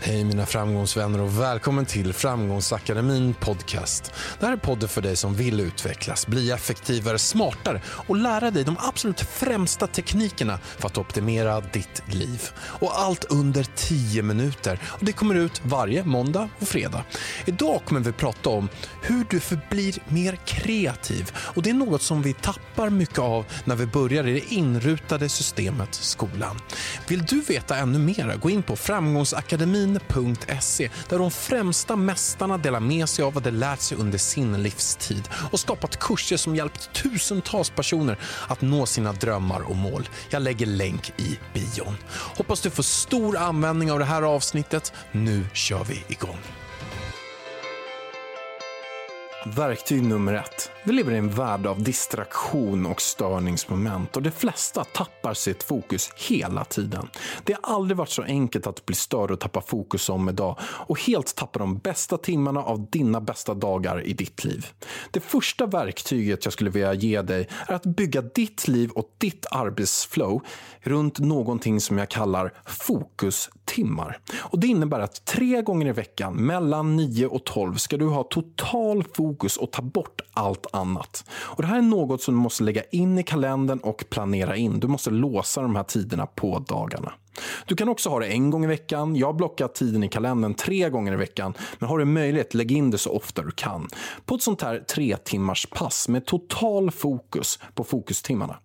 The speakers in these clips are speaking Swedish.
Hej mina framgångsvänner och välkommen till Framgångsakademin podcast. Det här är podden för dig som vill utvecklas, bli effektivare, smartare och lära dig de absolut främsta teknikerna för att optimera ditt liv. Och allt under 10 minuter. Och det kommer ut varje måndag och fredag. Idag kommer vi prata om hur du förblir mer kreativ. Och Det är något som vi tappar mycket av när vi börjar i det inrutade systemet skolan. Vill du veta ännu mer, gå in på Framgångsakademin win.se där de främsta mästarna delar med sig av vad de lärt sig under sin livstid och skapat kurser som hjälpt tusentals personer att nå sina drömmar och mål. Jag lägger länk i bion. Hoppas du får stor användning av det här avsnittet. Nu kör vi igång. Verktyg nummer ett. Vi lever i en värld av distraktion och störningsmoment och de flesta tappar sitt fokus hela tiden. Det har aldrig varit så enkelt att bli störd och tappa fokus som idag och helt tappa de bästa timmarna av dina bästa dagar i ditt liv. Det första verktyget jag skulle vilja ge dig är att bygga ditt liv och ditt arbetsflow runt någonting som jag kallar fokustimmar. Och det innebär att tre gånger i veckan mellan 9 och 12 ska du ha total fokus och ta bort allt annat. Och Det här är något som du måste lägga in i kalendern och planera in. Du måste låsa de här tiderna på dagarna. Du kan också ha det en gång i veckan. Jag har blockat tiden i kalendern tre gånger i veckan. Men har du möjlighet, lägg in det så ofta du kan. På ett sånt här tre timmars pass med total fokus på fokustimmarna.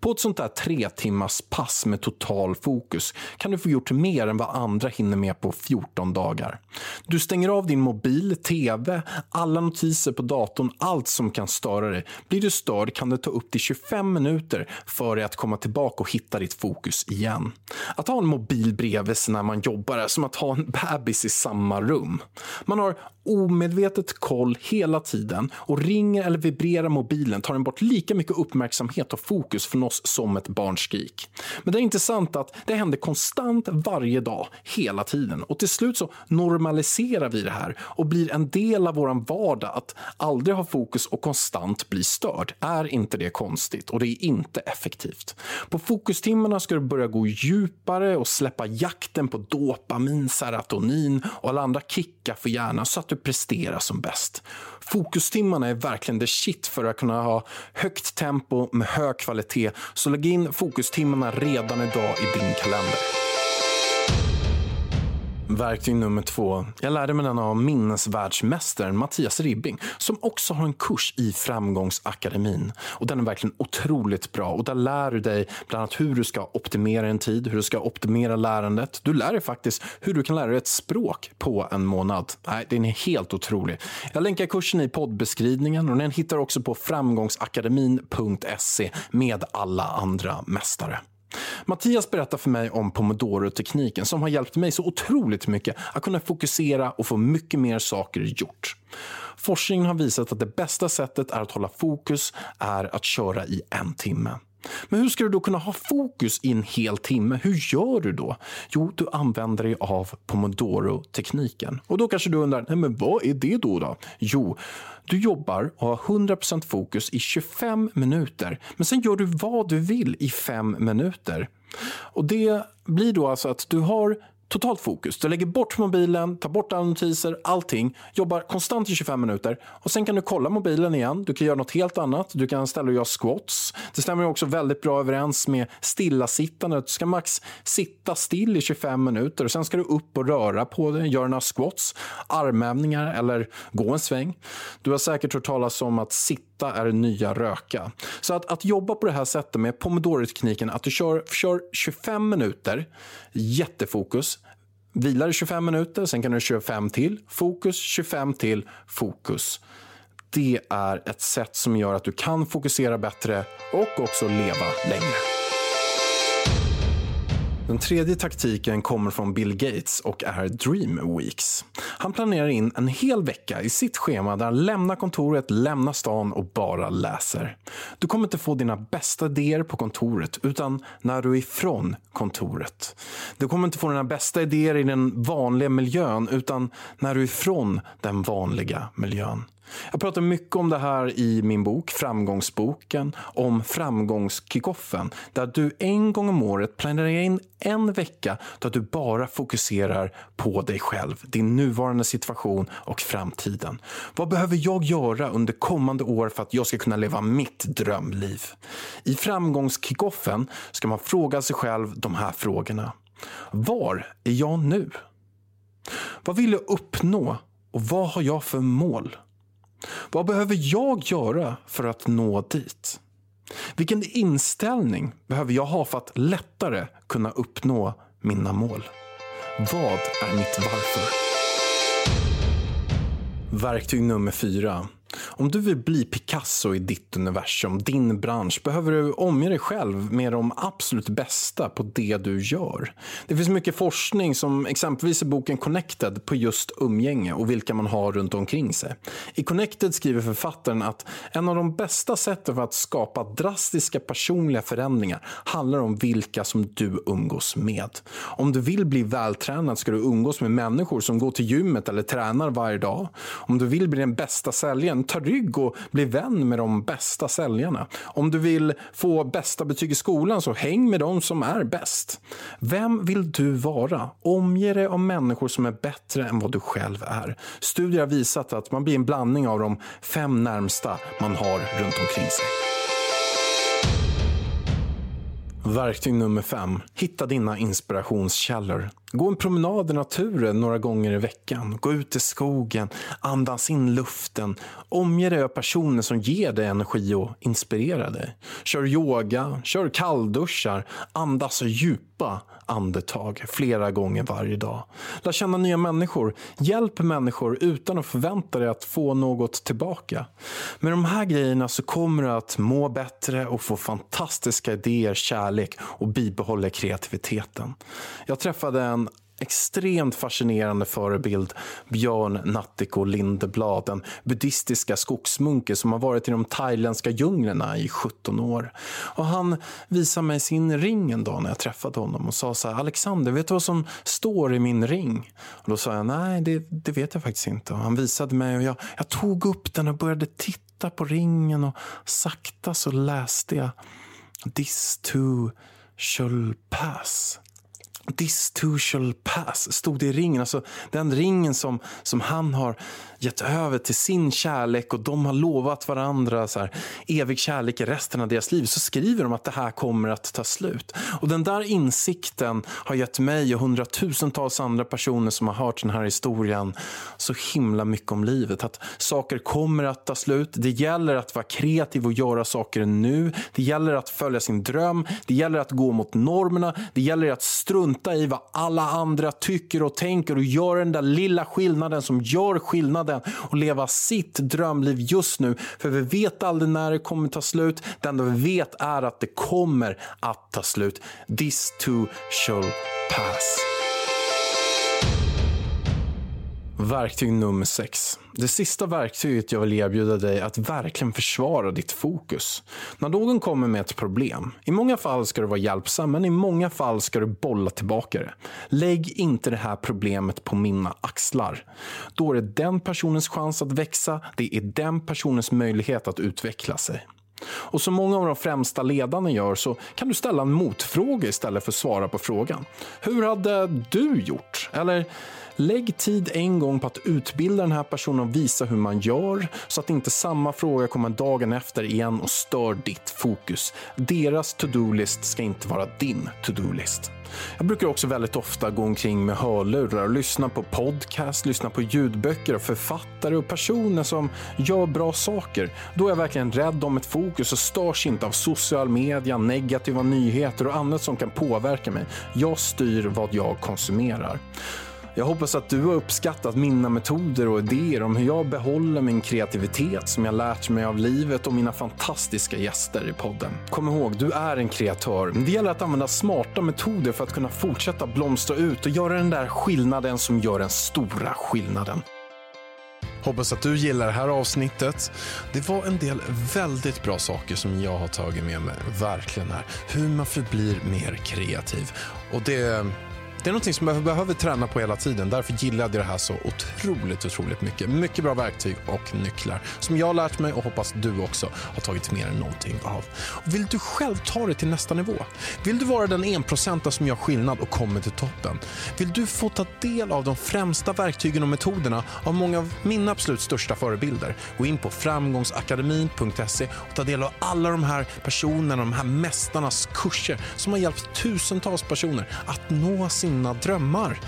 På ett sånt där tre timmars pass med total fokus kan du få gjort mer än vad andra hinner med på 14 dagar. Du stänger av din mobil, tv, alla notiser på datorn, allt som kan störa dig. Blir du störd kan det ta upp till 25 minuter för dig att komma tillbaka och hitta ditt fokus igen. Att ha en mobil bredvid sig när man jobbar är som att ha en bebis i samma rum. Man har omedvetet koll hela tiden och ringer eller vibrerar mobilen tar den bort lika mycket uppmärksamhet och fokus från oss som ett barnskrik. Men det är intressant att det händer konstant varje dag, hela tiden. Och till slut så normaliserar vi det här och blir en del av vår vardag att aldrig ha fokus och konstant bli störd. Är inte det konstigt? Och det är inte effektivt. På fokustimmarna ska du börja gå djupare och släppa jakten på dopamin, serotonin och alla andra kickar för hjärnan så att du presterar som bäst. Fokustimmarna är verkligen the shit för att kunna ha högt tempo med hög kvalitet. Så lägg in fokustimmarna redan idag i din kalender. Verktyg nummer två. Jag lärde mig den av minnesvärldsmästaren Mattias Ribbing som också har en kurs i Framgångsakademin. Och den är verkligen otroligt bra. Och Där lär du dig bland annat hur du ska optimera en tid, hur du ska optimera lärandet. Du lär dig faktiskt hur du kan lära dig ett språk på en månad. Nej, den är helt otrolig. Jag länkar kursen i poddbeskrivningen och den hittar också på framgångsakademin.se med alla andra mästare. Mattias berättar för mig om pomodoro-tekniken som har hjälpt mig så otroligt mycket att kunna fokusera och få mycket mer saker gjort. Forskningen har visat att det bästa sättet är att hålla fokus är att köra i en timme. Men hur ska du då kunna ha fokus i en hel timme? Hur gör du då? Jo, du använder dig av pomodoro-tekniken. Och då kanske du undrar, nej men vad är det då? då? Jo, du jobbar och har 100% fokus i 25 minuter, men sen gör du vad du vill i 5 minuter. Och Det blir då alltså att du har totalt fokus. Du lägger bort mobilen, tar bort alla notiser, allting. Jobbar konstant i 25 minuter. Och Sen kan du kolla mobilen igen. Du kan göra något helt annat. Du kan ställa och göra squats. Det stämmer också väldigt bra överens med stillasittandet, Du ska max sitta still i 25 minuter. och Sen ska du upp och röra på dig, göra några squats, armhävningar eller gå en sväng. Du har säkert hört talas om att sitta är nya röka. Så att, att jobba på det här sättet med pomodoro-tekniken, att du kör, kör 25 minuter, jättefokus, Vilar i 25 minuter, sen kan du köra 5 till. Fokus, 25 till. Fokus. Det är ett sätt som gör att du kan fokusera bättre och också leva längre. Den tredje taktiken kommer från Bill Gates och är Dream Weeks. Han planerar in en hel vecka i sitt schema där han lämnar kontoret, lämnar stan och bara läser. Du kommer inte få dina bästa idéer på kontoret utan när du är ifrån kontoret. Du kommer inte få dina bästa idéer i den vanliga miljön utan när du är ifrån den vanliga miljön. Jag pratar mycket om det här i min bok Framgångsboken om framgångskickoffen där du en gång om året planerar in en vecka där du bara fokuserar på dig själv, din nuvarande situation och framtiden. Vad behöver jag göra under kommande år för att jag ska kunna leva mitt drömliv? I framgångskickoffen ska man fråga sig själv de här frågorna. Var är jag nu? Vad vill jag uppnå och vad har jag för mål? Vad behöver jag göra för att nå dit? Vilken inställning behöver jag ha för att lättare kunna uppnå mina mål? Vad är mitt varför? Verktyg nummer fyra. Om du vill bli Picasso i ditt universum, din bransch, behöver du omge dig själv med de absolut bästa på det du gör. Det finns mycket forskning, som exempelvis i boken Connected, på just umgänge och vilka man har runt omkring sig. I Connected skriver författaren att en av de bästa sätten för att skapa drastiska personliga förändringar handlar om vilka som du umgås med. Om du vill bli vältränad ska du umgås med människor som går till gymmet eller tränar varje dag. Om du vill bli den bästa säljaren, tar rygg och bli vän med de bästa säljarna. Om du vill få bästa betyg i skolan så häng med de som är bäst. Vem vill du vara? Omge dig av människor som är bättre än vad du själv är. Studier har visat att man blir en blandning av de fem närmsta man har runt omkring sig. Verktyg nummer fem. Hitta dina inspirationskällor. Gå en promenad i naturen några gånger i veckan. Gå ut i skogen, andas in luften. Omge dig av personer som ger dig energi och inspirerar dig. Kör yoga, kör kallduschar, andas djupa andetag flera gånger varje dag. Lär känna nya människor. Hjälp människor utan att förvänta dig att få något tillbaka. Med de här grejerna så kommer du att må bättre och få fantastiska idéer, kärlek och bibehålla kreativiteten. Jag träffade en en extremt fascinerande förebild, Björn Nattiko Lindeblad, den buddhistiska skogsmunke som har varit i de thailändska djunglerna i 17 år. Och han visade mig sin ring en dag när jag träffade honom och sa så här, Alexander, vet du vad som står i min ring? Och då sa jag, nej, det, det vet jag faktiskt inte. Och han visade mig och jag, jag tog upp den och började titta på ringen och sakta så läste jag This too shall pass. This too shall pass, stod det i ringen. Alltså den ringen som, som han har gett över till sin kärlek och de har lovat varandra så här, evig kärlek i resten av deras liv. Så skriver de att det här kommer att ta slut. Och den där insikten har gett mig och hundratusentals andra personer som har hört den här historien så himla mycket om livet. Att saker kommer att ta slut. Det gäller att vara kreativ och göra saker nu. Det gäller att följa sin dröm. Det gäller att gå mot normerna. Det gäller att strunta strunta i vad alla andra tycker och tänker och göra den där lilla skillnaden som gör skillnaden och leva sitt drömliv just nu. För vi vet aldrig när det kommer ta slut. Det enda vi vet är att det kommer att ta slut. This too shall pass. Verktyg nummer sex. Det sista verktyget jag vill erbjuda dig är att verkligen försvara ditt fokus. När någon kommer med ett problem, i många fall ska du vara hjälpsam, men i många fall ska du bolla tillbaka det. Lägg inte det här problemet på mina axlar. Då är det den personens chans att växa, det är den personens möjlighet att utveckla sig. Och som många av de främsta ledarna gör så kan du ställa en motfråga istället för att svara på frågan. Hur hade du gjort? Eller Lägg tid en gång på att utbilda den här personen och visa hur man gör så att inte samma fråga kommer dagen efter igen och stör ditt fokus. Deras to-do-list ska inte vara din to-do-list. Jag brukar också väldigt ofta gå omkring med hörlurar och lyssna på podcast, lyssna på ljudböcker och författare och personer som gör bra saker. Då är jag verkligen rädd om ett fokus och störs inte av social media, negativa nyheter och annat som kan påverka mig. Jag styr vad jag konsumerar. Jag hoppas att du har uppskattat mina metoder och idéer om hur jag behåller min kreativitet som jag lärt mig av livet och mina fantastiska gäster i podden. Kom ihåg, du är en kreatör. Det gäller att använda smarta metoder för att kunna fortsätta blomstra ut och göra den där skillnaden som gör den stora skillnaden. Hoppas att du gillar det här avsnittet. Det var en del väldigt bra saker som jag har tagit med mig. Verkligen här. Hur man förblir mer kreativ. Och det det är någonting som jag behöver träna på hela tiden. Därför gillade jag det här så otroligt, otroligt mycket. Mycket bra verktyg och nycklar som jag har lärt mig och hoppas du också har tagit med dig någonting av. Och vill du själv ta det till nästa nivå? Vill du vara den enprocenta som gör skillnad och kommer till toppen? Vill du få ta del av de främsta verktygen och metoderna av många av mina absolut största förebilder? Gå in på framgångsakademin.se och ta del av alla de här personerna, de här mästarnas kurser som har hjälpt tusentals personer att nå sin dina drömmar.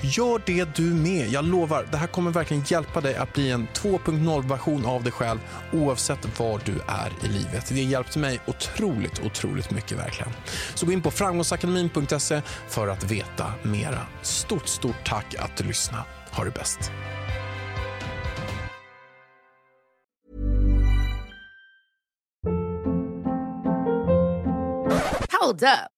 Gör det du med. Jag lovar, det här kommer verkligen hjälpa dig att bli en 2.0-version av dig själv oavsett var du är i livet. Det har hjälpt mig otroligt, otroligt mycket verkligen. Så gå in på framgångsakademin.se för att veta mera. Stort, stort tack att du lyssnade. Ha det bäst. Hold up.